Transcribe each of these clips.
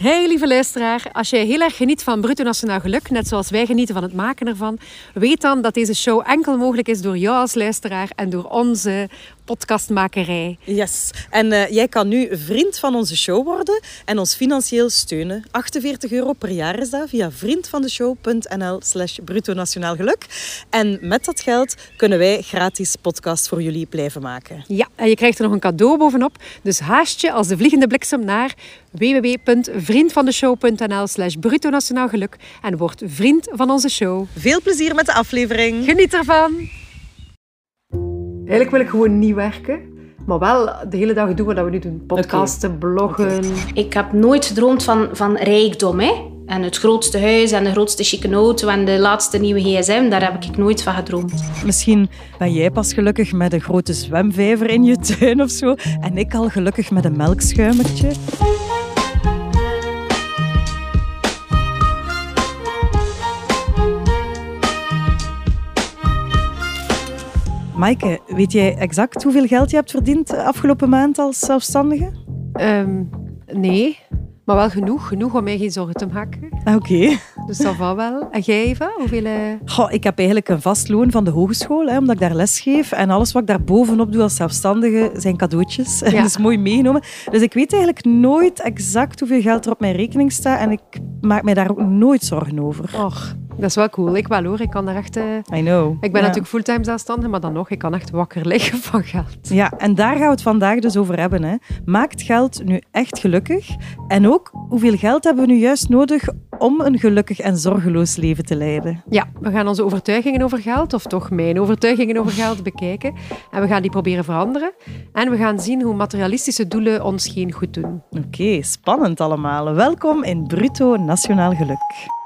Hey lieve luisteraar, als jij heel erg geniet van Bruto Nationaal Geluk, net zoals wij genieten van het maken ervan, weet dan dat deze show enkel mogelijk is door jou als luisteraar en door onze podcastmakerij. Yes. En uh, jij kan nu vriend van onze show worden en ons financieel steunen. 48 euro per jaar is dat via vriendvandeshow.nl slash bruto nationaal geluk. En met dat geld kunnen wij gratis podcasts voor jullie blijven maken. Ja, en je krijgt er nog een cadeau bovenop. Dus haast je als de vliegende bliksem naar www.vriendvandeshow.nl slash bruto nationaal geluk en word vriend van onze show. Veel plezier met de aflevering. Geniet ervan! Eigenlijk wil ik gewoon niet werken. Maar wel de hele dag doen wat we nu doen. Podcasten, bloggen. Ik heb nooit gedroomd van, van rijkdom. Hè? En het grootste huis en de grootste chique auto en de laatste nieuwe gsm. Daar heb ik nooit van gedroomd. Misschien ben jij pas gelukkig met een grote zwemvijver in je tuin of zo. En ik al gelukkig met een melkschuimertje. Maaike, weet jij exact hoeveel geld je hebt verdiend afgelopen maand als zelfstandige? Um, nee, maar wel genoeg. Genoeg om mij geen zorgen te maken. Ah, oké. Dus dat va wel. En jij, Eva? Hoeveel... Goh, ik heb eigenlijk een vast loon van de hogeschool, hè, omdat ik daar les geef. En alles wat ik daar bovenop doe als zelfstandige zijn cadeautjes. Ja. dat is mooi meegenomen. Dus ik weet eigenlijk nooit exact hoeveel geld er op mijn rekening staat. En ik maak mij daar ook nooit zorgen over. Och, dat is wel cool. Ik wel hoor. Ik kan er echt... Uh... I know. Ik ben natuurlijk fulltime zelfstandig, maar dan nog, ik kan echt wakker liggen van geld. Ja, en daar gaan we het vandaag dus over hebben. Hè. Maakt geld nu echt gelukkig? En ook, hoeveel geld hebben we nu juist nodig om een gelukkig en zorgeloos leven te leiden? Ja, we gaan onze overtuigingen over geld, of toch mijn overtuigingen over geld, bekijken. En we gaan die proberen veranderen. En we gaan zien hoe materialistische doelen ons geen goed doen. Oké, spannend allemaal. Welkom in Bruto Nationaal Geluk.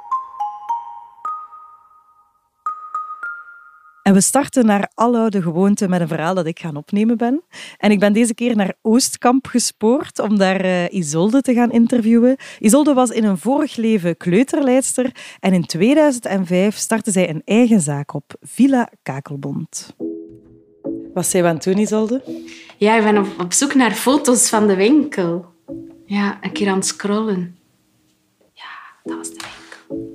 En we starten naar aloude gewoonte met een verhaal dat ik gaan opnemen ben. En ik ben deze keer naar Oostkamp gespoord om daar uh, Isolde te gaan interviewen. Isolde was in een vorig leven kleuterleidster en in 2005 startte zij een eigen zaak op, Villa Kakelbond. Wat zei je aan toen, Isolde? Ja, ik ben op, op zoek naar foto's van de winkel. Ja, een keer aan het scrollen. Ja, dat was de winkel.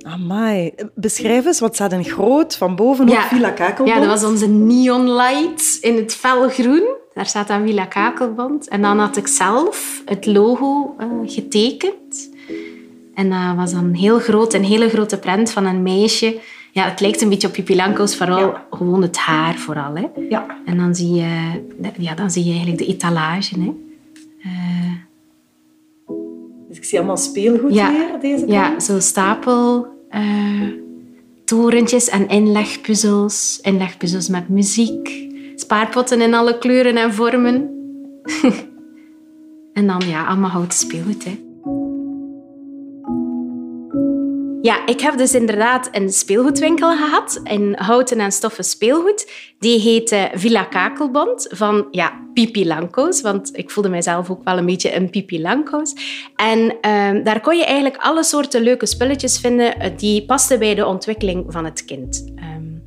Amai. Beschrijf eens, wat staat in groot van bovenop ja. Villa Kakelbond? Ja, dat was onze neon light in het felgroen. Daar staat dan Villa Kakelbond. En dan had ik zelf het logo uh, getekend. En dat was dan heel groot, een hele grote prent van een meisje. Ja, het lijkt een beetje op Pippi Langkous, vooral gewoon het haar vooral. Hè. Ja. En dan zie, je, ja, dan zie je eigenlijk de etalage. Hè. Uh, dus ik zie allemaal speelgoed ja, hier, deze kant. Ja, zo stapel uh, torentjes en inlegpuzzels. Inlegpuzzels met muziek. Spaarpotten in alle kleuren en vormen. en dan ja, allemaal houten speelgoed. Hè. Ja, ik heb dus inderdaad een speelgoedwinkel gehad in houten en stoffen speelgoed. Die heette Villa Kakelbond van ja, Pipi Lanko's, want ik voelde mijzelf ook wel een beetje een Pipi Lanko's. En ehm, daar kon je eigenlijk alle soorten leuke spulletjes vinden eh, die pasten bij de ontwikkeling van het kind. Um,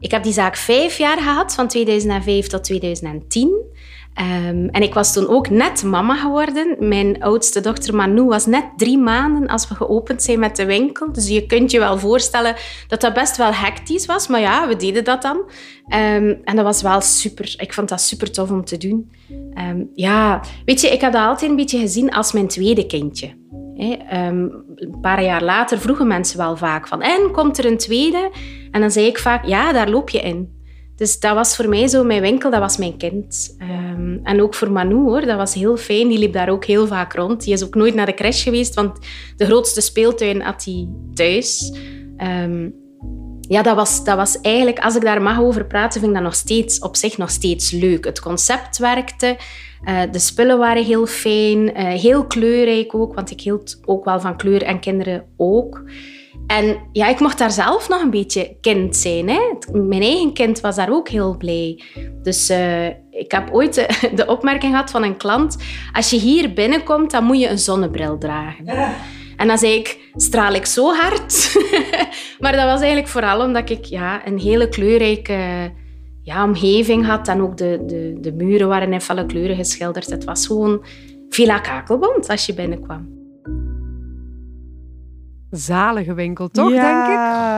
ik heb die zaak vijf jaar gehad, van 2005 tot 2010. Um, en ik was toen ook net mama geworden. Mijn oudste dochter Manu was net drie maanden als we geopend zijn met de winkel. Dus je kunt je wel voorstellen dat dat best wel hectisch was. Maar ja, we deden dat dan. Um, en dat was wel super. Ik vond dat super tof om te doen. Um, ja, weet je, ik heb dat altijd een beetje gezien als mijn tweede kindje. een paar jaar later vroegen mensen wel vaak van... En, komt er een tweede? En dan zei ik vaak, ja, daar loop je in. Dus dat was voor mij zo, mijn winkel, dat was mijn kind. Um, en ook voor Manu, hoor, dat was heel fijn. Die liep daar ook heel vaak rond. Die is ook nooit naar de crash geweest, want de grootste speeltuin had hij thuis. Um, ja, dat was, dat was eigenlijk, als ik daar mag over praten, vind ik dat nog steeds, op zich nog steeds leuk. Het concept werkte, uh, de spullen waren heel fijn, uh, heel kleurrijk ook, want ik hield ook wel van kleur en kinderen ook. En ja, ik mocht daar zelf nog een beetje kind zijn. Hè. Mijn eigen kind was daar ook heel blij. Dus uh, ik heb ooit de, de, opmerking gehad van een klant... Als je hier binnenkomt, dan moet je een zonnebril dragen. Ja. En dan zei ik, straal ik zo hard? maar dat was eigenlijk vooral omdat ik ja, een hele kleurrijke ja, omgeving had. En ook de, de, de muren waren in felle kleuren geschilderd. Het was gewoon Villa Kakelbond als je binnenkwam. Zalige winkel, toch, ja. denk ik?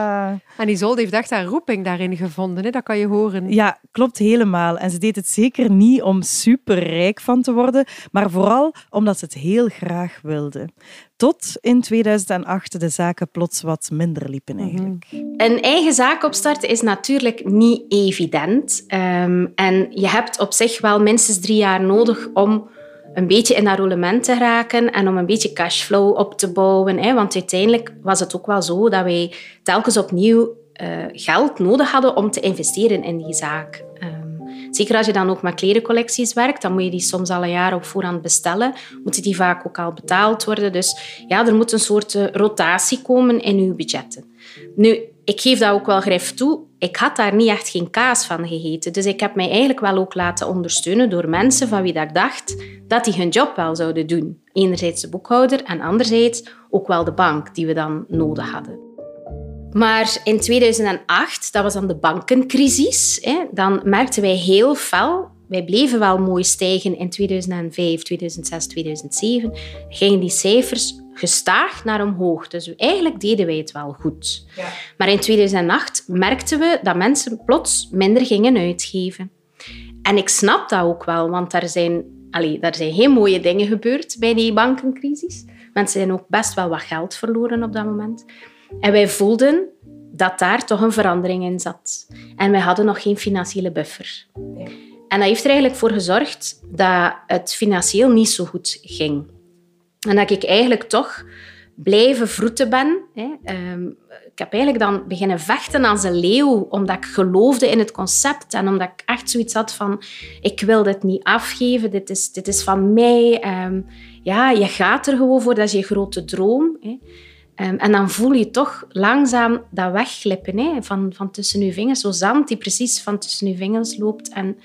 En Isolde heeft echt haar roeping daarin gevonden, hè? dat kan je horen. Ja, klopt helemaal. En ze deed het zeker niet om superrijk van te worden, maar vooral omdat ze het heel graag wilde. Tot in 2008 de zaken plots wat minder liepen eigenlijk. Een eigen zaak opstarten is natuurlijk niet evident. Ehm, en je hebt op zich wel minstens drie jaar nodig om een beetje in dat roulement te raken en om een beetje cashflow op te bouwen. Hè? Want uiteindelijk was het ook wel zo dat wij telkens opnieuw uh, geld nodig hadden om te investeren in die zaak. Um, zeker als je dan ook met klerencollecties werkt, dan moet je die soms al een jaar op voorhand bestellen. Moeten die vaak ook al betaald worden. Dus ja, er moet een soort uh, rotatie komen in uw budgetten. Nu, ik geef dat ook wel grif toe. Ik had daar niet echt geen kaas van gegeten. Dus ik heb mij eigenlijk wel ook laten ondersteunen door mensen van wie dat ik dacht dat die hun job wel zouden doen. Enerzijds de boekhouder en anderzijds ook wel de bank die we dan nodig hadden. Maar in 2008, dat was dan de bankencrisis, hè, dan merkten wij heel fel wij bleven wel mooi stijgen in 2005, 2006, 2007. Gingen die cijfers gestaag naar omhoog. Dus eigenlijk deden wij het wel goed. Ja. Maar in 2008 merkten we dat mensen plots minder gingen uitgeven. En ik snap dat ook wel, want daar zijn, allee, daar zijn heel mooie dingen gebeurd bij die bankencrisis. Mensen zijn ook best wel wat geld verloren op dat moment. En wij voelden dat daar toch een verandering in zat. En wij hadden nog geen financiële buffer. En dat heeft er eigenlijk voor gezorgd dat het financieel niet zo goed ging. En dat ik eigenlijk toch blijven vroeten ben. Ehm, ik heb eigenlijk dan beginnen vechten als een leeuw, omdat ik geloofde in het concept en omdat ik echt zoiets had van, ik wil dit niet afgeven, dit is, dit is van mij. Ehm, ja, je gaat er gewoon voor, dat is je grote droom. Ehm, en dan voel je toch langzaam dat wegglippen van, van tussen je vingers, zo zand die precies van tussen je vingers loopt en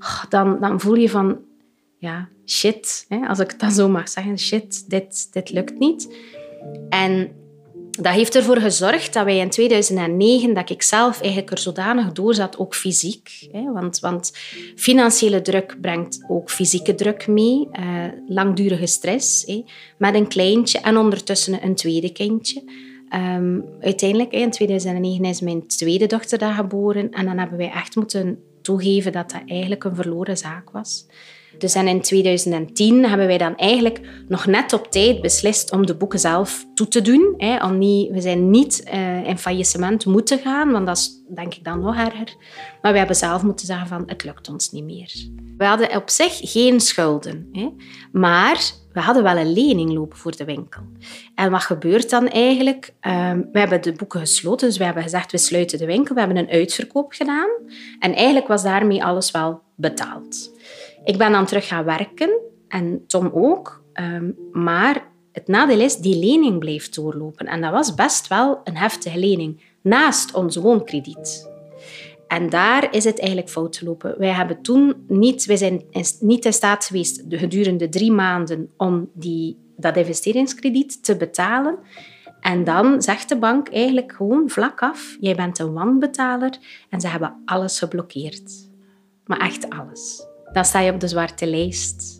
Oh, dan, dan voel je van, ja, shit, hè, als ik dat zo mag zeggen, shit, dit, dit lukt niet. En dat heeft ervoor gezorgd dat wij in 2009, dat ik zelf eigenlijk er zodanig door zat, ook fysiek. Hè, want, want financiële druk brengt ook fysieke druk mee, eh, langdurige stress, hè, met een kleintje en ondertussen een tweede kindje. Um, uiteindelijk, in 2009 is mijn tweede dochter daar geboren en dan hebben wij echt moeten toegeven dat dat eigenlijk een verloren zaak was. Dus en in 2010 hebben wij dan eigenlijk nog net op tijd beslist om de boeken zelf toe te doen. Hè, niet, we zijn niet uh, in faillissement moeten gaan, want dat is denk ik dan nog erger. Maar we hebben zelf moeten zeggen van het lukt ons niet meer. We hadden op zich geen schulden, hè, maar we hadden wel een lening lopen voor de winkel. En wat gebeurt dan eigenlijk? Um, we hebben de boeken gesloten, dus we hebben gezegd we sluiten de winkel. We hebben een uitverkoop gedaan en eigenlijk was daarmee alles wel betaald. Ik ben dan terug gaan werken en Tom ook. Um, maar het nadeel is, die lening bleef doorlopen. En dat was best wel een heftige lening, naast ons woonkrediet. En daar is het eigenlijk fout gelopen. Wij, hebben toen niet, wij zijn niet in staat geweest gedurende drie maanden om die, dat investeringskrediet te betalen. En dan zegt de bank eigenlijk gewoon vlak af, jij bent een wanbetaler en ze hebben alles geblokkeerd. Maar echt alles dan sta je op de zwarte lijst.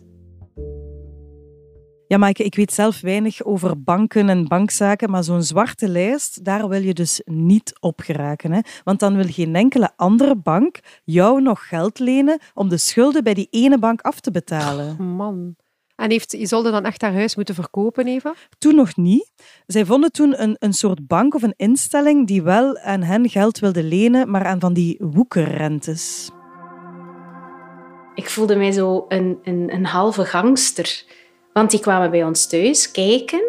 Ja, maar ik, ik, weet zelf weinig over banken en bankzaken, maar zo'n zwarte lijst, daar wil je dus niet op geraken. Hè? Want dan wil geen enkele andere bank jou nog geld lenen om de schulden bij die ene bank af te betalen. Oh, man. En heeft Isolde dan echt haar huis moeten verkopen, Eva? Toen nog niet. Zij vonden toen een, een soort bank of een instelling die wel aan hen geld wilde lenen, maar aan van die woekerrentes ik voelde mij zo een, een, een halve gangster. Want die kwamen bij ons thuis kijken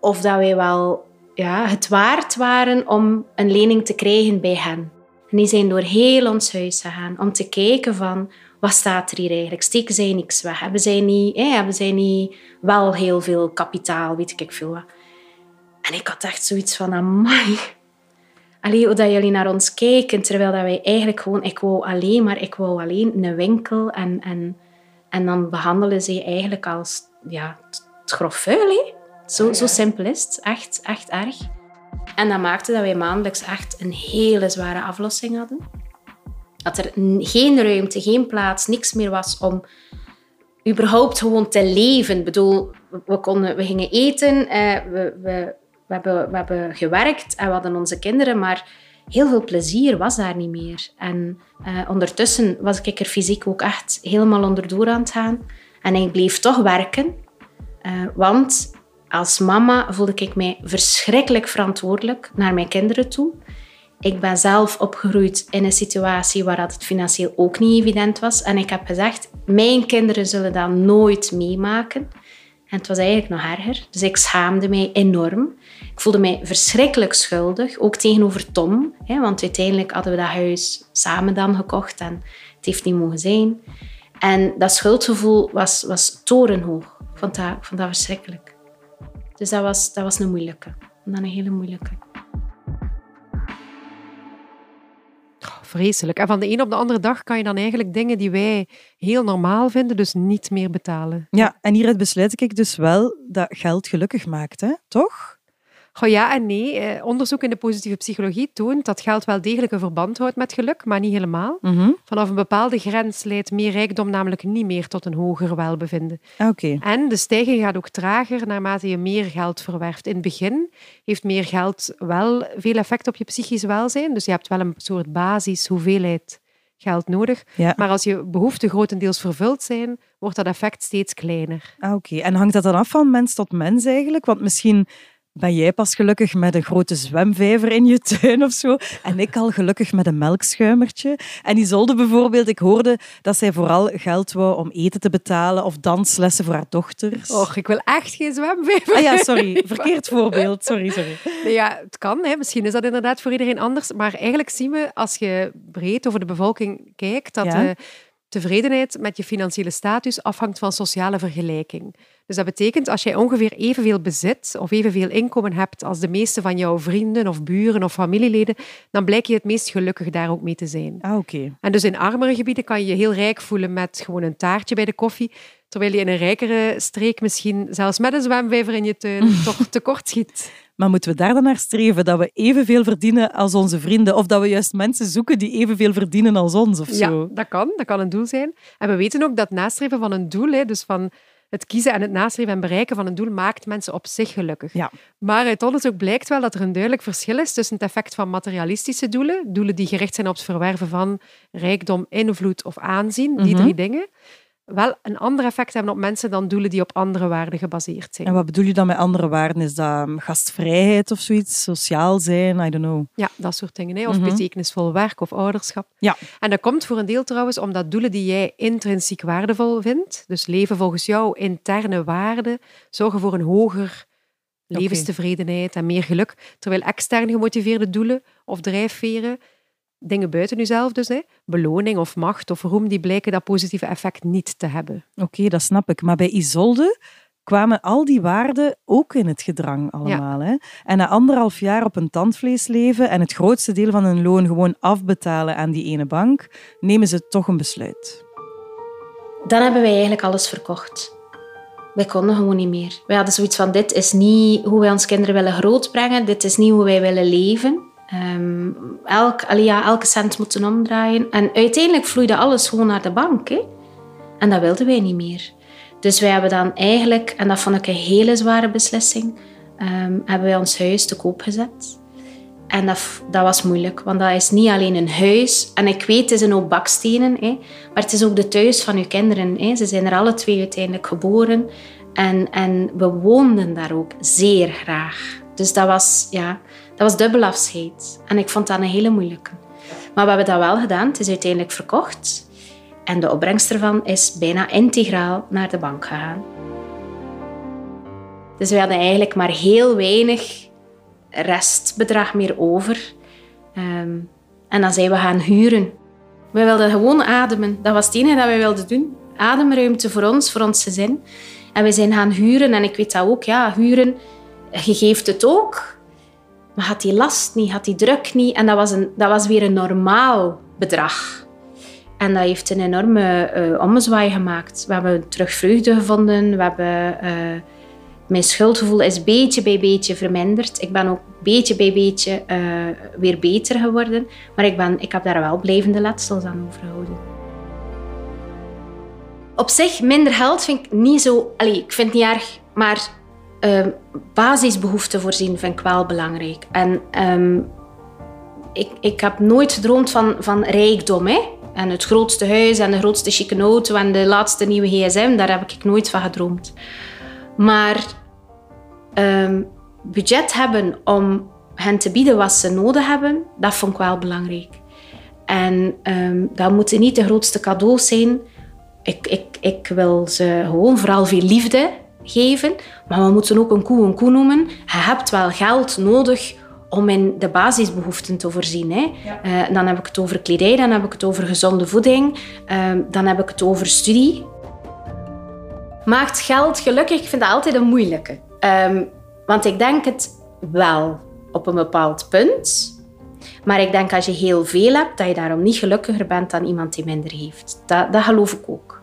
of dat wij wel ja, het waard waren om een lening te krijgen bij hen. En die zijn door heel ons huis gegaan om te kijken van wat staat er hier eigenlijk? Steken zij niks weg? Hebben zij niet, hebben zij niet wel heel veel kapitaal? Weet ik veel wat. En ik had echt zoiets van, amai, Allee, hoe dat jullie naar ons kijken, terwijl dat wij eigenlijk gewoon... Ik wou alleen maar, ik wou alleen een winkel. En, en, en dan behandelen ze je eigenlijk als ja, het grof vuil. Zo, zo simpel is het. Echt, echt erg. En dat maakte dat wij maandelijks echt een hele zware aflossing hadden. Dat er geen ruimte, geen plaats, niks meer was om überhaupt gewoon te leven. Ik bedoel, we, konden, we gingen eten, eh, we, we we, hebben, we hebben gewerkt en we hadden onze kinderen, maar heel veel plezier was daar niet meer. En uh, ondertussen was ik er fysiek ook echt helemaal onderdoor aan het gaan. En ik bleef toch werken, uh, want als mama voelde ik mij verschrikkelijk verantwoordelijk naar mijn kinderen toe. Ik ben zelf opgegroeid in een situatie waar het financieel ook niet evident was. En ik heb gezegd, mijn kinderen zullen dat nooit meemaken. En het was eigenlijk nog erger. Dus ik schaamde mij enorm. Ik voelde mij verschrikkelijk schuldig, ook tegenover Tom. Hè, want uiteindelijk hadden we dat huis samen dan gekocht en het heeft niet mogen zijn. En dat schuldgevoel was, was torenhoog. Ik vond, dat, ik vond dat verschrikkelijk. Dus dat was, dat was een moeilijke. Dat een hele moeilijke. vreselijk. En van de een op de andere dag kan je dan eigenlijk dingen die wij heel normaal vinden, dus niet meer betalen. Ja, en hieruit besluit ik dus wel dat geld gelukkig maakt, hè? toch? Goh, ja en nee. Eh, onderzoek in de positieve psychologie toont dat geld wel degelijk een verband houdt met geluk, maar niet helemaal. Mhm. Vanaf een bepaalde grens leidt meer rijkdom namelijk niet meer tot een hoger welbevinden. Oké. En de stijging gaat ook trager naarmate je meer geld verwerft. In het begin heeft meer geld wel veel effect op je psychisch welzijn. Dus je hebt wel een soort basis hoeveelheid geld nodig. Ja. Maar als je behoeften grotendeels vervuld zijn, wordt dat effect steeds kleiner. Ah, Oké, en hangt dat dan af van mens tot mens eigenlijk? Want misschien ben jij pas gelukkig met een grote zwemvijver in je tuin of zo. En ik al gelukkig met een melkschuimertje. En Isolde bijvoorbeeld, ik hoorde dat zij vooral geld wou om eten te betalen of danslessen voor haar dochters. Och, ik wil echt geen zwemvijver. Ah ja, sorry. Verkeerd voorbeeld. Sorry, sorry. Nee, ja, het kan. Hè. Misschien is dat inderdaad voor iedereen anders. Maar eigenlijk zien we, als je breed over de bevolking kijkt, dat Ja. Tevredenheid met je financiële status afhangt van sociale vergelijking. Dus dat betekent, als jij ongeveer evenveel bezit of evenveel inkomen hebt als de meeste van jouw vrienden of buren of familieleden, dan blijk je het meest gelukkig daar ook mee te zijn. Ah, oké. En dus in armere gebieden kan je je heel rijk voelen met gewoon een taartje bij de koffie, terwijl je in een rijkere streek misschien zelfs met een zwemvijver in je tuin toch tekort schiet. Maar moeten we daar dan naar streven dat we evenveel verdienen als onze vrienden? Of dat we juist mensen zoeken die evenveel verdienen als ons of Ja, zo? dat kan. Dat kan een doel zijn. En we weten ook dat nastreven van een doel, dus van het kiezen en het nastreven en bereiken van een doel, maakt mensen op zich gelukkig. Ja. Maar uit onderzoek blijkt wel dat er een duidelijk verschil is tussen het effect van materialistische doelen, doelen die gericht zijn op het verwerven van rijkdom, invloed of aanzien, die Mhm. drie dingen, wel een ander effect hebben op mensen dan doelen die op andere waarden gebaseerd zijn. En wat bedoel je dan met andere waarden? Is dat um, gastvrijheid of zoiets? Sociaal zijn? I don't know. Ja, dat soort dingen. Hè? Of Mhm. betekenisvol werk of ouderschap. Ja. En dat komt voor een deel trouwens omdat doelen die jij intrinsiek waardevol vindt, dus leven volgens jouw interne waarden, zorgen voor een hoger levenstevredenheid en meer geluk. Terwijl extern gemotiveerde doelen of drijfveren, dingen buiten jezelf dus, hè, beloning of macht of roem, die blijken dat positieve effect niet te hebben. Oké, dat snap ik. Maar bij Isolde kwamen al die waarden ook in het gedrang allemaal. Hè? En na anderhalf jaar op een tandvlees leven en het grootste deel van hun loon gewoon afbetalen aan die ene bank, nemen ze toch een besluit. Dan hebben wij eigenlijk alles verkocht. Wij konden gewoon niet meer. Wij hadden zoiets van, dit is niet hoe wij ons kinderen willen grootbrengen. Dit is niet hoe wij willen leven. Ehm, elk, ja, elke cent moeten omdraaien. En uiteindelijk vloeide alles gewoon naar de bank. Hè? En dat wilden wij niet meer. Dus wij hebben dan eigenlijk, en dat vond ik een hele zware beslissing, ehm, hebben wij ons huis te koop gezet. En dat, dat was moeilijk, want dat is niet alleen een huis. En ik weet, het zijn ook bakstenen, hè, maar het is ook de thuis van uw kinderen. Hè. Ze zijn er alle twee uiteindelijk geboren. En, en we woonden daar ook zeer graag. Dus dat was, ja, was dubbel afscheid. En ik vond dat een hele moeilijke. Maar we hebben dat wel gedaan. Het is uiteindelijk verkocht. En de opbrengst ervan is bijna integraal naar de bank gegaan. Dus we hadden eigenlijk maar heel weinig restbedrag meer over. Ehm, en dan zijn we gaan huren. We wilden gewoon ademen. Dat was het enige dat we wilden doen. Ademruimte voor ons, voor ons gezin. En we zijn gaan huren. En ik weet dat ook, ja, huren, je geeft het ook. Maar had die last niet, had die druk niet. En dat was, een, dat was weer een normaal bedrag. En dat heeft een enorme eh, ommezwaai gemaakt. We hebben terug vreugde gevonden. We hebben... eh, mijn schuldgevoel is beetje bij beetje verminderd. Ik ben ook beetje bij beetje eh, weer beter geworden. Maar ik, ben, ik heb daar wel blijvende letsels aan overgehouden. Op zich, minder geld vind ik niet zo... Allee, ik vind het niet erg. Maar uh, basisbehoeften voorzien vind ik wel belangrijk. En ehm, ik, ik heb nooit gedroomd van, van rijkdom. Hè? En het grootste huis en de grootste chique auto en de laatste nieuwe gsm, daar heb ik nooit van gedroomd. Maar um, budget hebben om hen te bieden wat ze nodig hebben, dat vond ik wel belangrijk. En um, dat moeten niet de grootste cadeaus zijn. Ik, ik, ik wil ze gewoon vooral veel liefde geven. Maar we moeten ook een koe een koe noemen. Je hebt wel geld nodig om in de basisbehoeften te voorzien. Hè. Uh, dan heb ik het over kledij, dan heb ik het over gezonde voeding, uh, dan heb ik het over studie. Maakt geld gelukkig? Ik vind dat altijd een moeilijke. Um, want ik denk het wel op een bepaald punt. Maar ik denk als je heel veel hebt, dat je daarom niet gelukkiger bent dan iemand die minder heeft. Dat, dat geloof ik ook.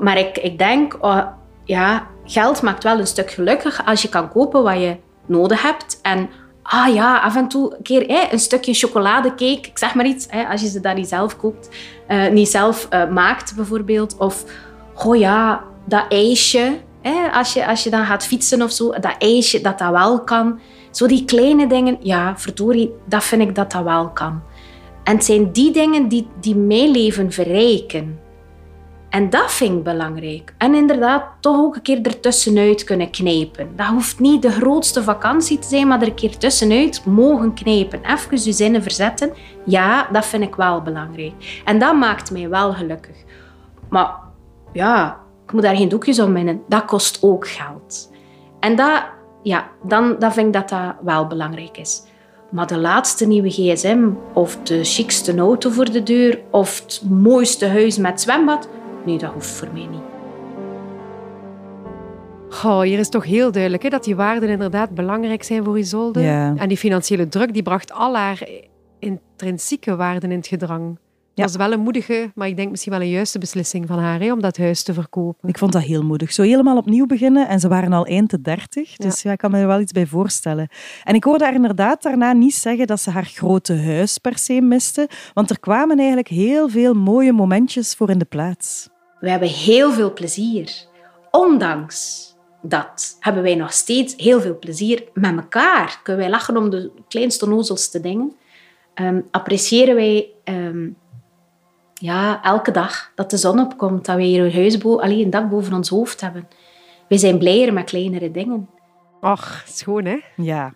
Maar ik, ik denk, oh, ja, geld maakt wel een stuk gelukkig als je kan kopen wat je nodig hebt. En ah ja, af en toe een keer een stukje chocoladecake, ik zeg maar iets, als je ze dan niet zelf koopt, uh, niet zelf uh, maakt bijvoorbeeld. Of, oh ja, dat ijsje, als, je, als je dan gaat fietsen of zo, dat ijsje, dat dat wel kan. Zo die kleine dingen, ja, verdorie, dat vind ik dat dat wel kan. En het zijn die dingen die, die mijn leven verrijken. En dat vind ik belangrijk. En inderdaad, toch ook een keer ertussenuit kunnen knijpen. Dat hoeft niet de grootste vakantie te zijn, maar er een keer tussenuit mogen knijpen. Even je zinnen verzetten. Ja, dat vind ik wel belangrijk. En dat maakt mij wel gelukkig. Maar ja, ik moet daar geen doekjes om winnen. Dat kost ook geld. En dat, ja, dan, dan vind ik dat dat wel belangrijk is. Maar de laatste nieuwe gsm of de chicste auto voor de deur of het mooiste huis met zwembad, nee, dat hoeft voor mij niet. Oh, hier is toch heel duidelijk hè, dat die waarden inderdaad belangrijk zijn voor Isolde. Ja. En die financiële druk die bracht al haar intrinsieke waarden in het gedrang. Dat was wel een moedige, maar ik denk misschien wel een juiste beslissing van haar hè, om dat huis te verkopen. Ik vond dat heel moedig. Zo helemaal opnieuw beginnen en ze waren al eind de dertig. Dus ja. ik kan me er wel iets bij voorstellen. En ik hoorde haar inderdaad daarna niet zeggen dat ze haar grote huis per se miste, want er kwamen eigenlijk heel veel mooie momentjes voor in de plaats. We hebben heel veel plezier. Ondanks dat hebben wij nog steeds heel veel plezier met elkaar. Kunnen wij lachen om de kleinste nozelste dingen. Um, appreciëren wij um, ja, elke dag dat de zon opkomt, dat we hier een, huis alleen een dak boven ons hoofd hebben. We zijn blijer met kleinere dingen. Och, schoon hè? Ja.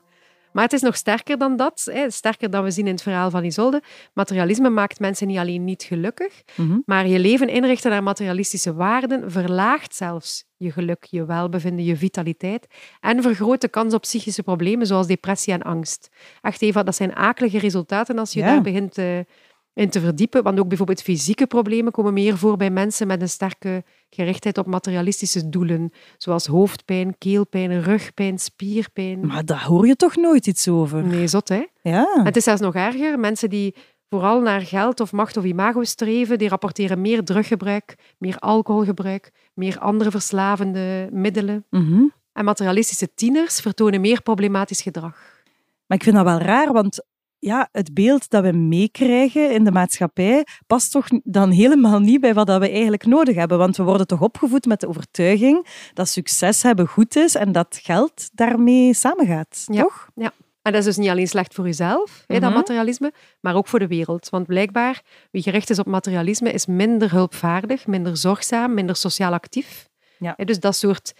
Maar het is nog sterker dan dat. Hè. Sterker dan we zien in het verhaal van Isolde. Materialisme maakt mensen niet alleen niet gelukkig, mhm. maar je leven inrichten naar materialistische waarden verlaagt zelfs je geluk, je welbevinden, je vitaliteit en vergroot de kans op psychische problemen zoals depressie en angst. Echt Eva, dat zijn akelige resultaten als je daar begint te eh, in te verdiepen. Want ook bijvoorbeeld fysieke problemen komen meer voor bij mensen met een sterke gerichtheid op materialistische doelen. Zoals hoofdpijn, keelpijn, rugpijn, spierpijn. Maar daar hoor je toch nooit iets over? Nee, zot hè? Ja. het is zelfs nog erger. Mensen die vooral naar geld of macht of imago streven, die rapporteren meer druggebruik, meer alcoholgebruik, meer andere verslavende middelen. Mhm. En materialistische tieners vertonen meer problematisch gedrag. Maar ik vind dat wel raar, want ja, het beeld dat we meekrijgen in de maatschappij past toch dan helemaal niet bij wat we eigenlijk nodig hebben. Want we worden toch opgevoed met de overtuiging dat succes hebben goed is en dat geld daarmee samengaat, ja. toch? Ja. En dat is dus niet alleen slecht voor jezelf, hè, dat mhm. materialisme, maar ook voor de wereld. Want blijkbaar, wie gericht is op materialisme, is minder hulpvaardig, minder zorgzaam, minder sociaal actief. Ja. Dus dat soort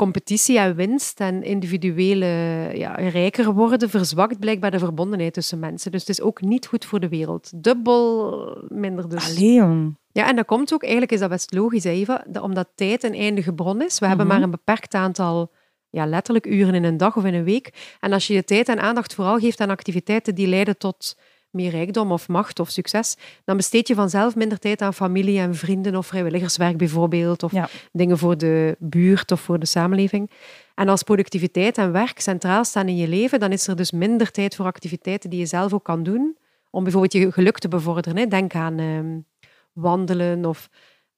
competitie en winst en individuele ja, rijker worden verzwakt blijkbaar de verbondenheid tussen mensen. Dus het is ook niet goed voor de wereld. Dubbel minder dus. Allee, Ja, en dat komt ook, eigenlijk is dat best logisch, Eva, omdat tijd een eindige bron is. We hebben mhm. maar een beperkt aantal ja, letterlijk uren in een dag of in een week. En als je je tijd en aandacht vooral geeft aan activiteiten die leiden tot meer rijkdom of macht of succes, dan besteed je vanzelf minder tijd aan familie en vrienden of vrijwilligerswerk bijvoorbeeld, of dingen voor de buurt of voor de samenleving. En als productiviteit en werk centraal staan in je leven, dan is er dus minder tijd voor activiteiten die je zelf ook kan doen, om bijvoorbeeld je geluk te bevorderen. Denk aan ehm, wandelen of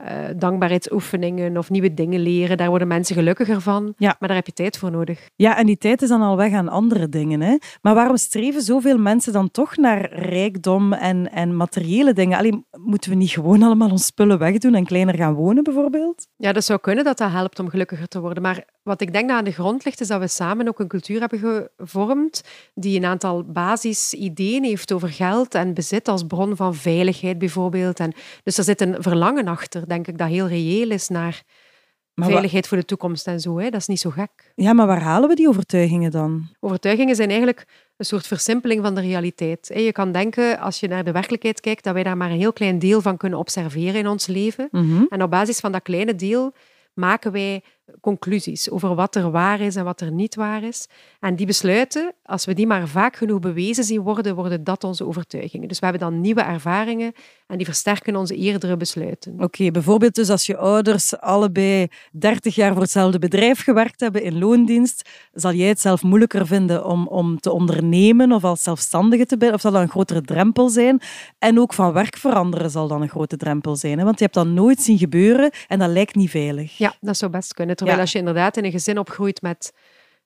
uh, dankbaarheidsoefeningen of nieuwe dingen leren. Daar worden mensen gelukkiger van. Ja. Maar daar heb je tijd voor nodig. Ja, en die tijd is dan al weg aan andere dingen. Hè? Maar waarom streven zoveel mensen dan toch naar rijkdom en, en materiële dingen? Alleen, moeten we niet gewoon allemaal ons spullen wegdoen en kleiner gaan wonen, bijvoorbeeld? Ja, dat zou kunnen dat dat helpt om gelukkiger te worden. Maar wat ik denk dat aan de grond ligt, is dat we samen ook een cultuur hebben gevormd die een aantal basisideeën heeft over geld en bezit als bron van veiligheid, bijvoorbeeld. En dus er zit een verlangen achter, denk ik, dat heel reëel is naar veiligheid voor de toekomst en zo. Hè. Dat is niet zo gek. Ja, maar waar halen we die overtuigingen dan? Overtuigingen zijn eigenlijk een soort versimpeling van de realiteit. Je kan denken, als je naar de werkelijkheid kijkt, dat wij daar maar een heel klein deel van kunnen observeren in ons leven. Mhm. En op basis van dat kleine deel maken wij conclusies over wat er waar is en wat er niet waar is. En die besluiten, als we die maar vaak genoeg bewezen zien worden, worden dat onze overtuigingen. Dus we hebben dan nieuwe ervaringen en die versterken onze eerdere besluiten. Oké, bijvoorbeeld dus als je ouders allebei 30 jaar voor hetzelfde bedrijf gewerkt hebben in loondienst, zal jij het zelf moeilijker vinden om, om te ondernemen of als zelfstandige te zijn, of zal dat een grotere drempel zijn? En ook van werk veranderen zal dan een grote drempel zijn, hè? want je hebt dat nooit zien gebeuren en dat lijkt niet veilig. Ja, dat zou best kunnen. Terwijl als je inderdaad in een gezin opgroeit met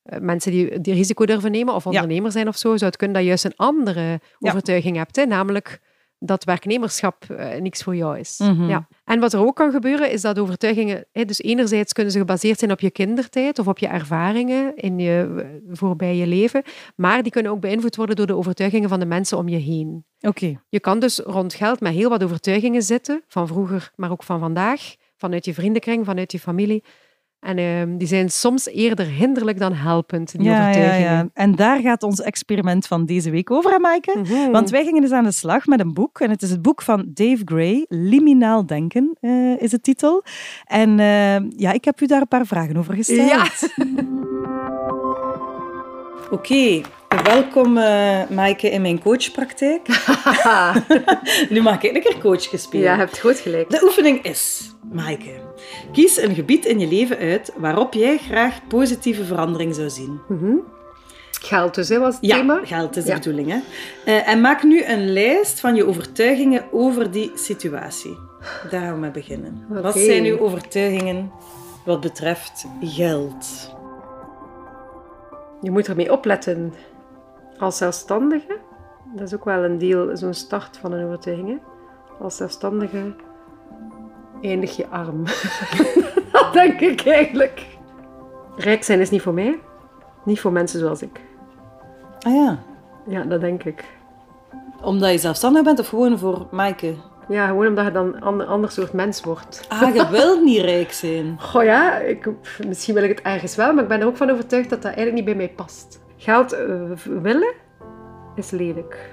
eh, mensen die, die risico durven nemen of ondernemer zijn of zo, zou het kunnen dat je juist een andere overtuiging hebt. Hè? Namelijk dat werknemerschap uh, niks voor jou is. Mhm. ja. En wat er ook kan gebeuren, is dat overtuigingen... Hè, dus enerzijds kunnen ze gebaseerd zijn op je kindertijd of op je ervaringen in je eh, voorbije leven, maar die kunnen ook beïnvloed worden door de overtuigingen van de mensen om je heen. Oké. Je kan dus rond geld met heel wat overtuigingen zitten, van vroeger, maar ook van vandaag, vanuit je vriendenkring, vanuit je familie, en ehm, die zijn soms eerder hinderlijk dan helpend, die ja, overtuigingen. Ja, ja. En daar gaat ons experiment van deze week over, Maaike? Mhm. Want wij gingen dus aan de slag met een boek. En het is het boek van Dave Gray, Liminaal Denken eh, is de titel. En eh, ja, ik heb u daar een paar vragen over gesteld. Ja. Oké, welkom uh, Maaike in mijn coachpraktijk. nu mag ik een keer coach gespeeld. Ja, je hebt goed gelijk. De oefening is, Maaike, kies een gebied in je leven uit waarop jij graag positieve verandering zou zien. Mhm. Geld dus, hè, was het Ja, thema? geld is de Ja. bedoeling. Hè? Eh, en maak nu een lijst van je overtuigingen over die situatie. Daar gaan we mee beginnen. Wat zijn uw overtuigingen wat betreft geld? Je moet ermee opletten. Als zelfstandige, dat is ook wel een deel, zo'n start van een overtuiging. hè. Als zelfstandige eindig je arm. dat denk ik eigenlijk. Rijk zijn is niet voor mij. Niet voor mensen zoals ik. Ah ja, Ja, dat denk ik. omdat je zelfstandig bent of gewoon voor Maaike? Ja, gewoon omdat je dan een ander, soort mens wordt. Ah, je wilt niet rijk zijn. Goh ja, ik, misschien wil ik het ergens wel, maar ik ben er ook van overtuigd dat dat eigenlijk niet bij mij past. Geld eh, willen is lelijk.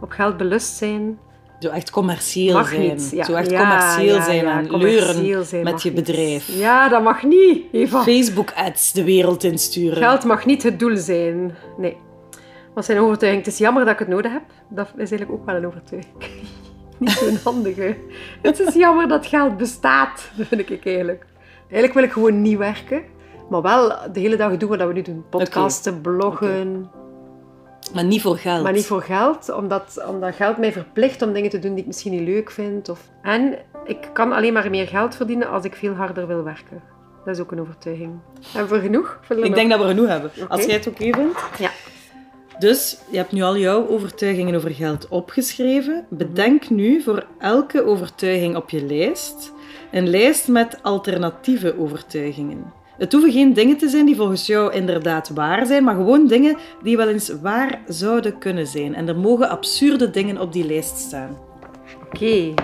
Op geld belust zijn Zo echt commercieel mag zijn. niet. Ja, Zo echt ja, commercieel ja, zijn en leuren zijn met je niet. bedrijf. Ja, dat mag niet, Eva. Facebook-ads de wereld insturen. Geld mag niet het doel zijn. Nee. Wat zijn overtuiging? Het is jammer dat ik het nodig heb. Dat is eigenlijk ook wel een overtuiging. niet zo'n handige. Het is jammer dat geld bestaat, vind ik eigenlijk. Eigenlijk wil ik gewoon niet werken. Maar wel de hele dag doen wat we nu doen. Podcasten, bloggen. Maar niet voor geld. Maar niet voor geld, omdat, omdat geld mij verplicht om dingen te doen die ik misschien niet leuk vind. Of... En ik kan alleen maar meer geld verdienen als ik veel harder wil werken. Dat is ook een overtuiging. En voor genoeg? Ik nog? denk dat we genoeg hebben. Als jij het oké vindt. Ja. Dus je hebt nu al jouw overtuigingen over geld opgeschreven. Bedenk nu voor elke overtuiging op je lijst een lijst met alternatieve overtuigingen. Het hoeven geen dingen te zijn die volgens jou inderdaad waar zijn, maar gewoon dingen die wel eens waar zouden kunnen zijn. En er mogen absurde dingen op die lijst staan. Oké.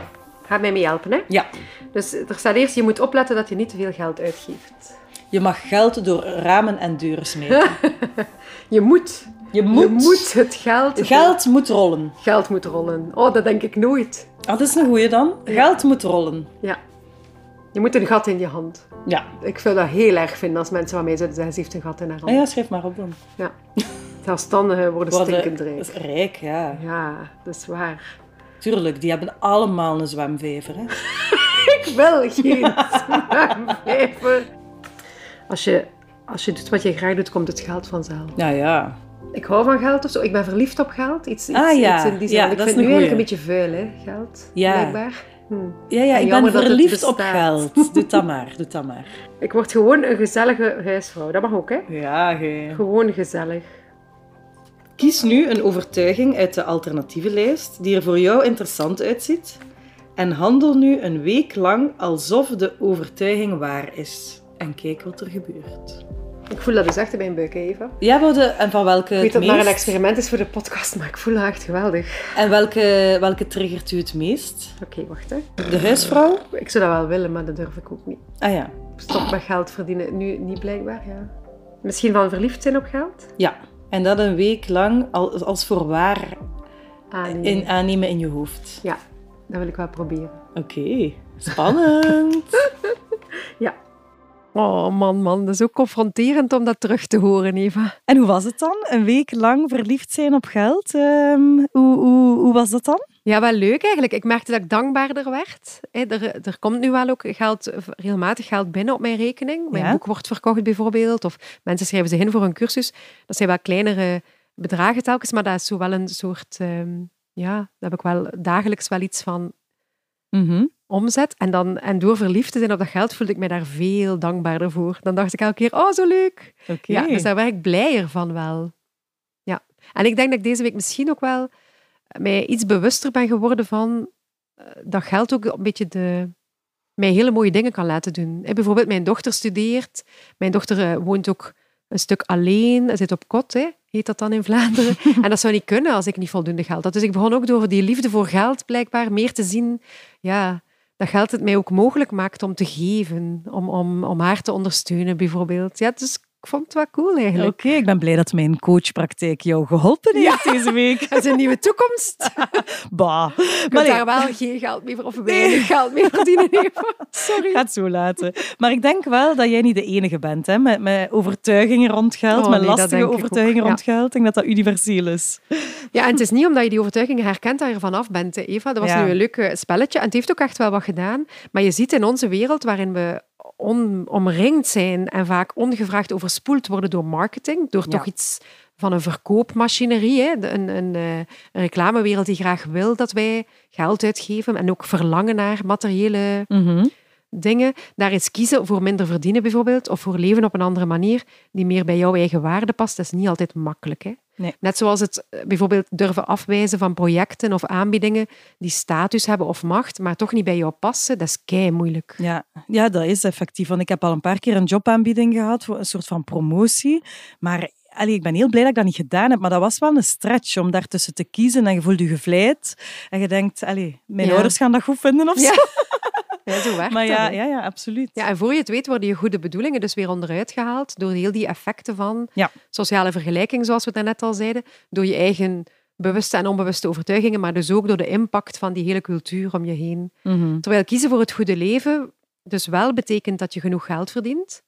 Ga mij mee helpen, hè? Ja. Dus er staat eerst, je moet opletten dat je niet te veel geld uitgeeft. Je mag geld door ramen en deuren smijten. Je moet. Je moet. Je moet het geld... Geld moet rollen. Geld moet rollen. Oh, dat denk ik nooit. Ah, dat is een goeie dan. Geld moet rollen. Ja. Je moet een gat in je hand. Ja. Ik zou dat heel erg vinden als mensen mij zouden zeggen, ze heeft een gat in haar hand. Ah ja, schrijf maar op dan. Ja. Zelfstandigen worden Worden- stinkend dat rijk. is rijk, ja. Ja, dat is waar. Tuurlijk, die hebben allemaal een zwemvijver. Hè? Ik wil geen zwemvijver. Als je, als je doet wat je graag doet, komt het geld vanzelf. Ja, ja. Ik hou van geld of zo. Ik ben verliefd op geld. Iets, iets, Ah, ja. iets in die zin. Ja, ik dat vind het nu eigenlijk een beetje vuil, hè, geld. Ja. Blijkbaar. Hm. Ja, ja, En ik ben verliefd op geld. Doe dat maar, doe dat maar. Ik word gewoon een gezellige huisvrouw. Dat mag ook, hè? Ja, ge... Gewoon gezellig. Kies nu een overtuiging uit de alternatieve lijst die er voor jou interessant uitziet en handel nu een week lang alsof de overtuiging waar is. En kijk wat er gebeurt. Ik voel dat dus echt in mijn buik, hè, Eva. Ja, Bode, en van welke Ik weet dat het het maar een experiment is voor de podcast, maar ik voel dat echt geweldig. En welke, welke triggert u het meest? Oké, wacht, hè. De huisvrouw? Ik zou dat wel willen, maar dat durf ik ook niet. Ah ja. Stop met geld verdienen. Nu niet blijkbaar, ja. Misschien van verliefd zijn op geld? Ja. En dat een week lang al- als voor waar Ah, nee. in, aannemen in je hoofd. Ja, dat wil ik wel proberen. Oké, spannend. Ja. Oh man, man, dat is ook confronterend om dat terug te horen, Eva. en hoe was het dan? Een week lang verliefd zijn op geld? Ehm, hoe, hoe, hoe was dat dan? Ja, wel leuk eigenlijk. Ik merkte dat ik dankbaarder werd. Er, er komt nu wel ook geld, regelmatig geld binnen op mijn rekening. Mijn Ja. boek wordt verkocht bijvoorbeeld. Of mensen schrijven zich in voor een cursus. Dat zijn wel kleinere bedragen telkens, maar dat is zo wel een soort... ehm, ja, daar heb ik wel dagelijks wel iets van Mhm. omzet. En, dan, en door verliefd te zijn op dat geld voelde ik mij daar veel dankbaarder voor. Dan dacht ik elke keer, oh, zo leuk. Ja, dus daar werd ik blijer van wel. Ja. En ik denk dat ik deze week misschien ook wel mij iets bewuster ben geworden van eh, dat geld ook een beetje de, mij hele mooie dingen kan laten doen. Hè, bijvoorbeeld, mijn dochter studeert. Mijn dochter eh, woont ook een stuk alleen. Zit op kot, hè, heet dat dan in Vlaanderen. en dat zou niet kunnen als ik niet voldoende geld had. Dus ik begon ook door die liefde voor geld blijkbaar meer te zien. Ja, dat geld het mij ook mogelijk maakt om te geven. Om, om, om haar te ondersteunen, bijvoorbeeld. Ja, dus ik vond het wel cool eigenlijk. Oké, ik ben blij dat mijn coachpraktijk jou geholpen heeft deze week. Dat is een nieuwe toekomst. Bah. Ik Maar nee, daar wel geen geld meer of weinig geld meer verdienen. Eva. Sorry. ik ga het zo laten. Maar ik denk wel dat jij niet de enige bent hè, met, met overtuigingen rond geld, Oh, met nee, lastige overtuigingen rond geld. Ik denk dat dat universeel is. Ja, en het is niet omdat je die overtuigingen herkent dat je ervan af bent, hè, Eva. Dat was Ja. nu een leuk eh, spelletje en het heeft ook echt wel wat gedaan. Maar je ziet in onze wereld waarin we on- omringd zijn en vaak ongevraagd overspoeld worden door marketing, door Ja. toch iets van een verkoopmachinerie, hè? Een, een, eh, een reclamewereld die graag wil dat wij geld uitgeven en ook verlangen naar materiële Mhm. dingen. Daar eens kiezen voor minder verdienen bijvoorbeeld, of voor leven op een andere manier die meer bij jouw eigen waarde past, dat is niet altijd makkelijk. Hè? Nee. Net zoals het eh, bijvoorbeeld durven afwijzen van projecten of aanbiedingen die status hebben of macht, maar toch niet bij jou passen, dat is kei moeilijk. Ja, ja, dat is effectief. Want ik heb al een paar keer een jobaanbieding gehad voor een soort van promotie. Maar allee, ik ben heel blij dat ik dat niet gedaan heb. Maar dat was wel een stretch om daartussen te kiezen. En je voelt je gevleid. En je denkt, allee, mijn Ja. ouders gaan dat goed vinden of zo. Ja, zo werkt Maar ja, ja, ja, absoluut. Ja, en voor je het weet worden je goede bedoelingen dus weer onderuit gehaald door heel die effecten van Ja. sociale vergelijking, zoals we daarnet al zeiden, door je eigen bewuste en onbewuste overtuigingen, maar dus ook door de impact van die hele cultuur om je heen. Mhm. Terwijl kiezen voor het goede leven dus wel betekent dat je genoeg geld verdient,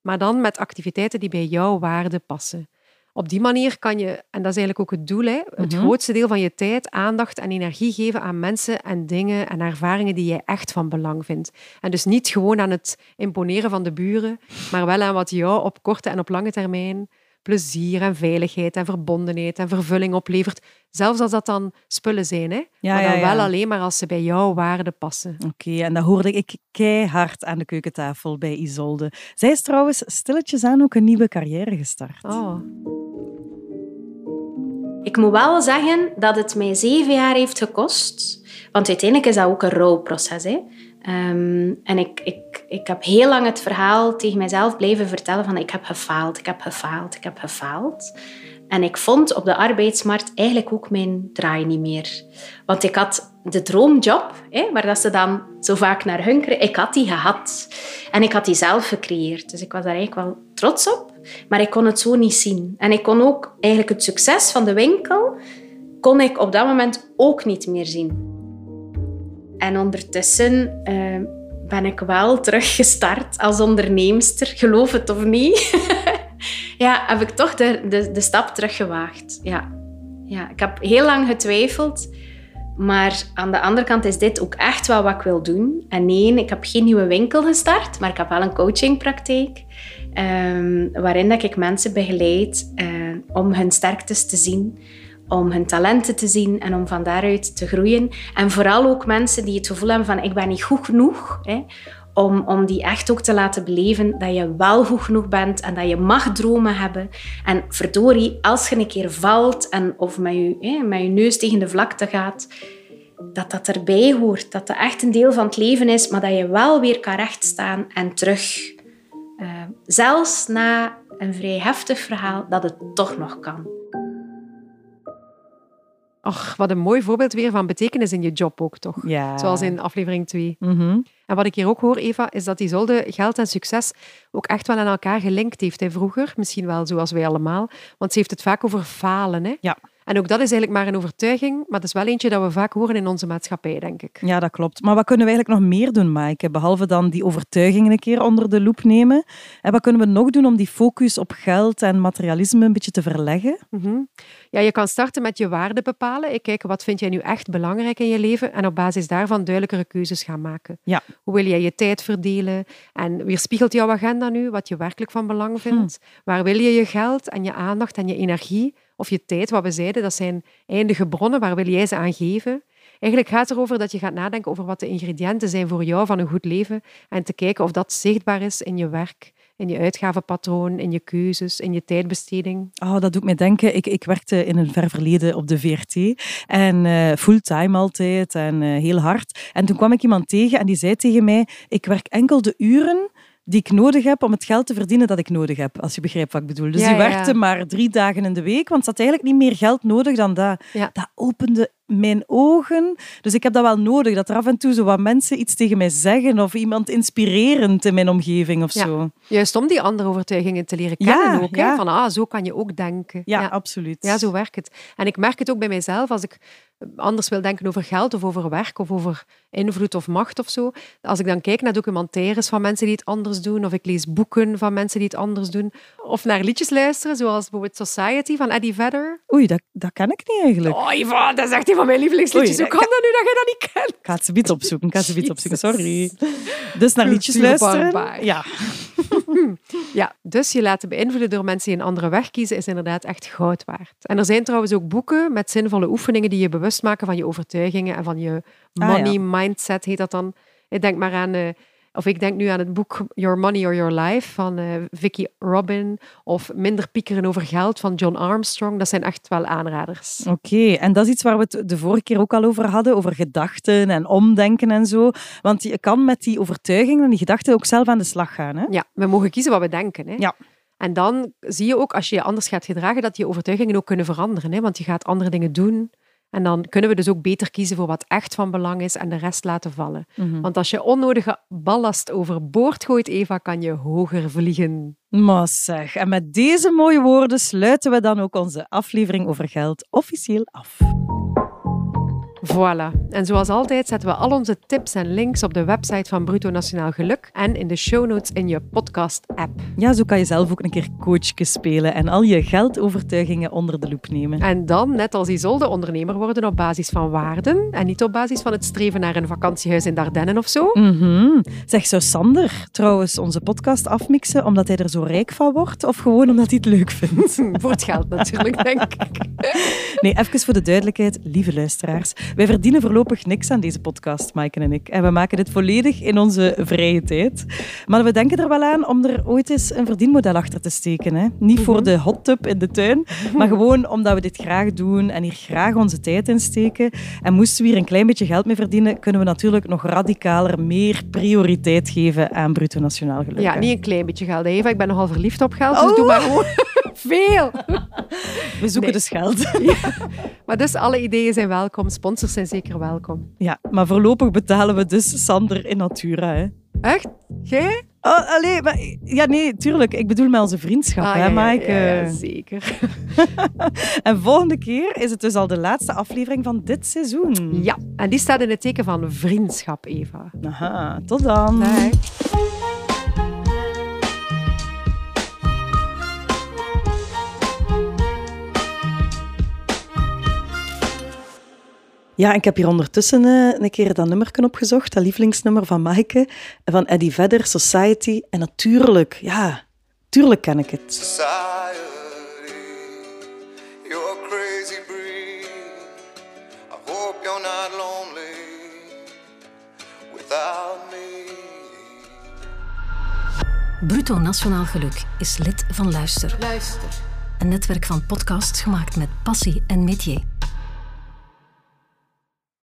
maar dan met activiteiten die bij jouw waarde passen. Op die manier kan je, en dat is eigenlijk ook het doel, hè, het Mhm. grootste deel van je tijd, aandacht en energie geven aan mensen en dingen en ervaringen die jij echt van belang vindt. En dus niet gewoon aan het imponeren van de buren, maar wel aan wat jou op korte en op lange termijn plezier en veiligheid en verbondenheid en vervulling oplevert. Zelfs als dat dan spullen zijn, hè? Ja, maar dan ja, ja. wel alleen maar als ze bij jouw waarde passen. Oké, en dat hoorde ik keihard aan de keukentafel bij Isolde. Zij is trouwens stilletjes aan ook een nieuwe carrière gestart. Oh. Ik moet wel zeggen dat het mij zeven jaar heeft gekost. Want uiteindelijk is dat ook een rouwproces. Hè. Ehm, en ik, ik, ik heb heel lang het verhaal tegen mezelf blijven vertellen van ik heb gefaald, ik heb gefaald, ik heb gefaald. En ik vond op de arbeidsmarkt eigenlijk ook mijn draai niet meer. Want ik had de droomjob, hè, waar dat ze dan zo vaak naar hunkeren, ik had die gehad. En ik had die zelf gecreëerd. Dus ik was daar eigenlijk wel trots op. Maar ik kon het zo niet zien. En ik kon ook eigenlijk het succes van de winkel, kon ik op dat moment ook niet meer zien. En ondertussen eh, ben ik wel teruggestart als onderneemster, geloof het of niet. ja, heb ik toch de, de, de stap teruggewaagd. Ja. ja, ik heb heel lang getwijfeld. Maar aan de andere kant is dit ook echt wel wat ik wil doen. En nee, ik heb geen nieuwe winkel gestart, maar ik heb wel een coachingpraktijk. ehm, waarin dat ik mensen begeleid eh, om hun sterktes te zien, om hun talenten te zien en om van daaruit te groeien. En vooral ook mensen die het gevoel hebben van ik ben niet goed genoeg. Hè, om, om die echt ook te laten beleven dat je wel goed genoeg bent en dat je mag dromen hebben. En verdorie, als je een keer valt en of met je, hè, met je neus tegen de vlakte gaat, dat dat erbij hoort. Dat dat echt een deel van het leven is, maar dat je wel weer kan rechtstaan en terug. Uh, zelfs na een vrij heftig verhaal, dat het toch nog kan. Och, wat een mooi voorbeeld weer van betekenis in je job ook, toch? Ja. Zoals in aflevering 2. Mhm. En wat ik hier ook hoor, Eva, is dat Isolde geld en succes ook echt wel aan elkaar gelinkt heeft. Hè, vroeger, misschien wel zoals wij allemaal. Want ze heeft het vaak over falen. Hè? Ja. En ook dat is eigenlijk maar een overtuiging, maar dat is wel eentje dat we vaak horen in onze maatschappij, denk ik. Ja, dat klopt. Maar wat kunnen we eigenlijk nog meer doen, Maaike? Behalve dan die overtuigingen een keer onder de loep nemen. En wat kunnen we nog doen om die focus op geld en materialisme een beetje te verleggen? Mm Ja, je kan starten met je waarden bepalen. Ik kijk, wat vind jij nu echt belangrijk in je leven? En op basis daarvan duidelijkere keuzes gaan maken. Ja. Hoe wil jij je tijd verdelen? En weerspiegelt jouw agenda nu wat je werkelijk van belang vindt? Hm. Waar wil je je geld en je aandacht en je energie of je tijd, wat we zeiden, dat zijn eindige bronnen. Waar wil jij ze aan geven? Eigenlijk gaat het erover dat je gaat nadenken over wat de ingrediënten zijn voor jou van een goed leven en te kijken of dat zichtbaar is in je werk, in je uitgavenpatroon, in je keuzes, in je tijdbesteding. Oh, dat doet mij denken. Ik, ik werkte in een ver verleden op de VRT en uh, fulltime altijd en uh, heel hard. En toen kwam ik iemand tegen en die zei tegen mij: Ik werk enkel de uren die ik nodig heb om het geld te verdienen dat ik nodig heb, als je begrijpt wat ik bedoel. Dus Ja, die ja. werkte maar drie dagen in de week, want ze had eigenlijk niet meer geld nodig dan dat. Ja. Dat opende mijn ogen. Dus ik heb dat wel nodig, dat er af en toe zo wat mensen iets tegen mij zeggen of iemand inspirerend in mijn omgeving of Ja. zo. Juist om die andere overtuigingen te leren Ja, kennen ook. hè. ja. Van, ah, zo kan je ook denken. Ja, absoluut. Ja, zo werkt het. En ik merk het ook bij mijzelf als ik anders wil denken over geld of over werk of over invloed of macht of zo. Als ik dan kijk naar documentaires van mensen die het anders doen, of ik lees boeken van mensen die het anders doen, of naar liedjes luisteren, zoals bijvoorbeeld Society van Eddie Vedder. Oei, dat, dat ken ik niet eigenlijk. Oh, Iva, dat is echt een van mijn lievelingsliedjes. Oei, Hoe kan dat nu dat jij dat niet kent? Ik ga het ze biet opzoeken. Ik ga ze opzoeken, sorry. Dus naar liedjes luisteren. Ja. Ja, dus je laten beïnvloeden door mensen die een andere weg kiezen, is inderdaad echt goud waard. En er zijn trouwens ook boeken met zinvolle oefeningen die je bewust maken van je overtuigingen en van je Ah, money ja. mindset, heet dat dan. Ik denk maar aan, eh, of ik denk nu aan het boek Your Money or Your Life van eh, Vicky Robin, of Minder piekeren over geld van John Armstrong. Dat zijn echt wel aanraders. Oké, en dat is iets waar we het de vorige keer ook al over hadden, over gedachten en omdenken en zo. Want je kan met die overtuigingen en die gedachten ook zelf aan de slag gaan. Hè? Ja, we mogen kiezen wat we denken. Hè? Ja. En dan zie je ook, als je je anders gaat gedragen, dat je overtuigingen ook kunnen veranderen. Hè? Want je gaat andere dingen doen. En dan kunnen we dus ook beter kiezen voor wat echt van belang is en de rest laten vallen. Mhm. Want als je onnodige ballast overboord gooit, Eva, kan je hoger vliegen. Maar zeg, en met deze mooie woorden sluiten we dan ook onze aflevering over geld officieel af. Voilà. En zoals altijd zetten we al onze tips en links op de website van Bruto Nationaal Geluk en in de show notes in je podcast-app. Ja, zo kan je zelf ook een keer coachje spelen en al je geldovertuigingen onder de loep nemen. En dan, net als Isolde, ondernemer worden op basis van waarden en niet op basis van het streven naar een vakantiehuis in Dardenne of zo. Mhm. Zeg, zou Sander trouwens onze podcast afmixen omdat hij er zo rijk van wordt of gewoon omdat hij het leuk vindt? Voor het geld natuurlijk, denk ik. Nee, even voor de duidelijkheid, lieve luisteraars. Wij verdienen voorlopig niks aan deze podcast, Maaike en ik. En we maken dit volledig in onze vrije tijd. Maar we denken er wel aan om er ooit eens een verdienmodel achter te steken. Hè? Niet voor de hot tub in de tuin, maar gewoon omdat we dit graag doen en hier graag onze tijd in steken. En moesten we hier een klein beetje geld mee verdienen, kunnen we natuurlijk nog radicaler meer prioriteit geven aan bruto nationaal geluk. Ja, niet een klein beetje geld. Eva, ik ben nogal verliefd op geld, dus Oh. doe maar gewoon veel. We zoeken Nee. dus geld. Maar dus alle ideeën zijn welkom, sponsors zijn zeker welkom. Ja, maar voorlopig betalen we dus Sander in natura. Hè? Echt? Jij? Oh, allee, maar, ja, nee, tuurlijk. Ik bedoel met onze vriendschap, Ah, hè, ja, ja, Maaike? ja, ja, zeker. En volgende keer is het dus al de laatste aflevering van dit seizoen. Ja, en die staat in het teken van vriendschap, Eva. Aha, tot dan. Dag. Ja, ik heb hier ondertussen eh, een keer dat nummer opgezocht, dat lievelingsnummer van Maaike, van Eddie Vedder, Society. En natuurlijk, ja, tuurlijk ken ik het. Society, you're crazy breed. I hope you're not lonely without me. Bruto Nationaal Geluk is lid van Luister. Luister. Een netwerk van podcasts gemaakt met passie en métier.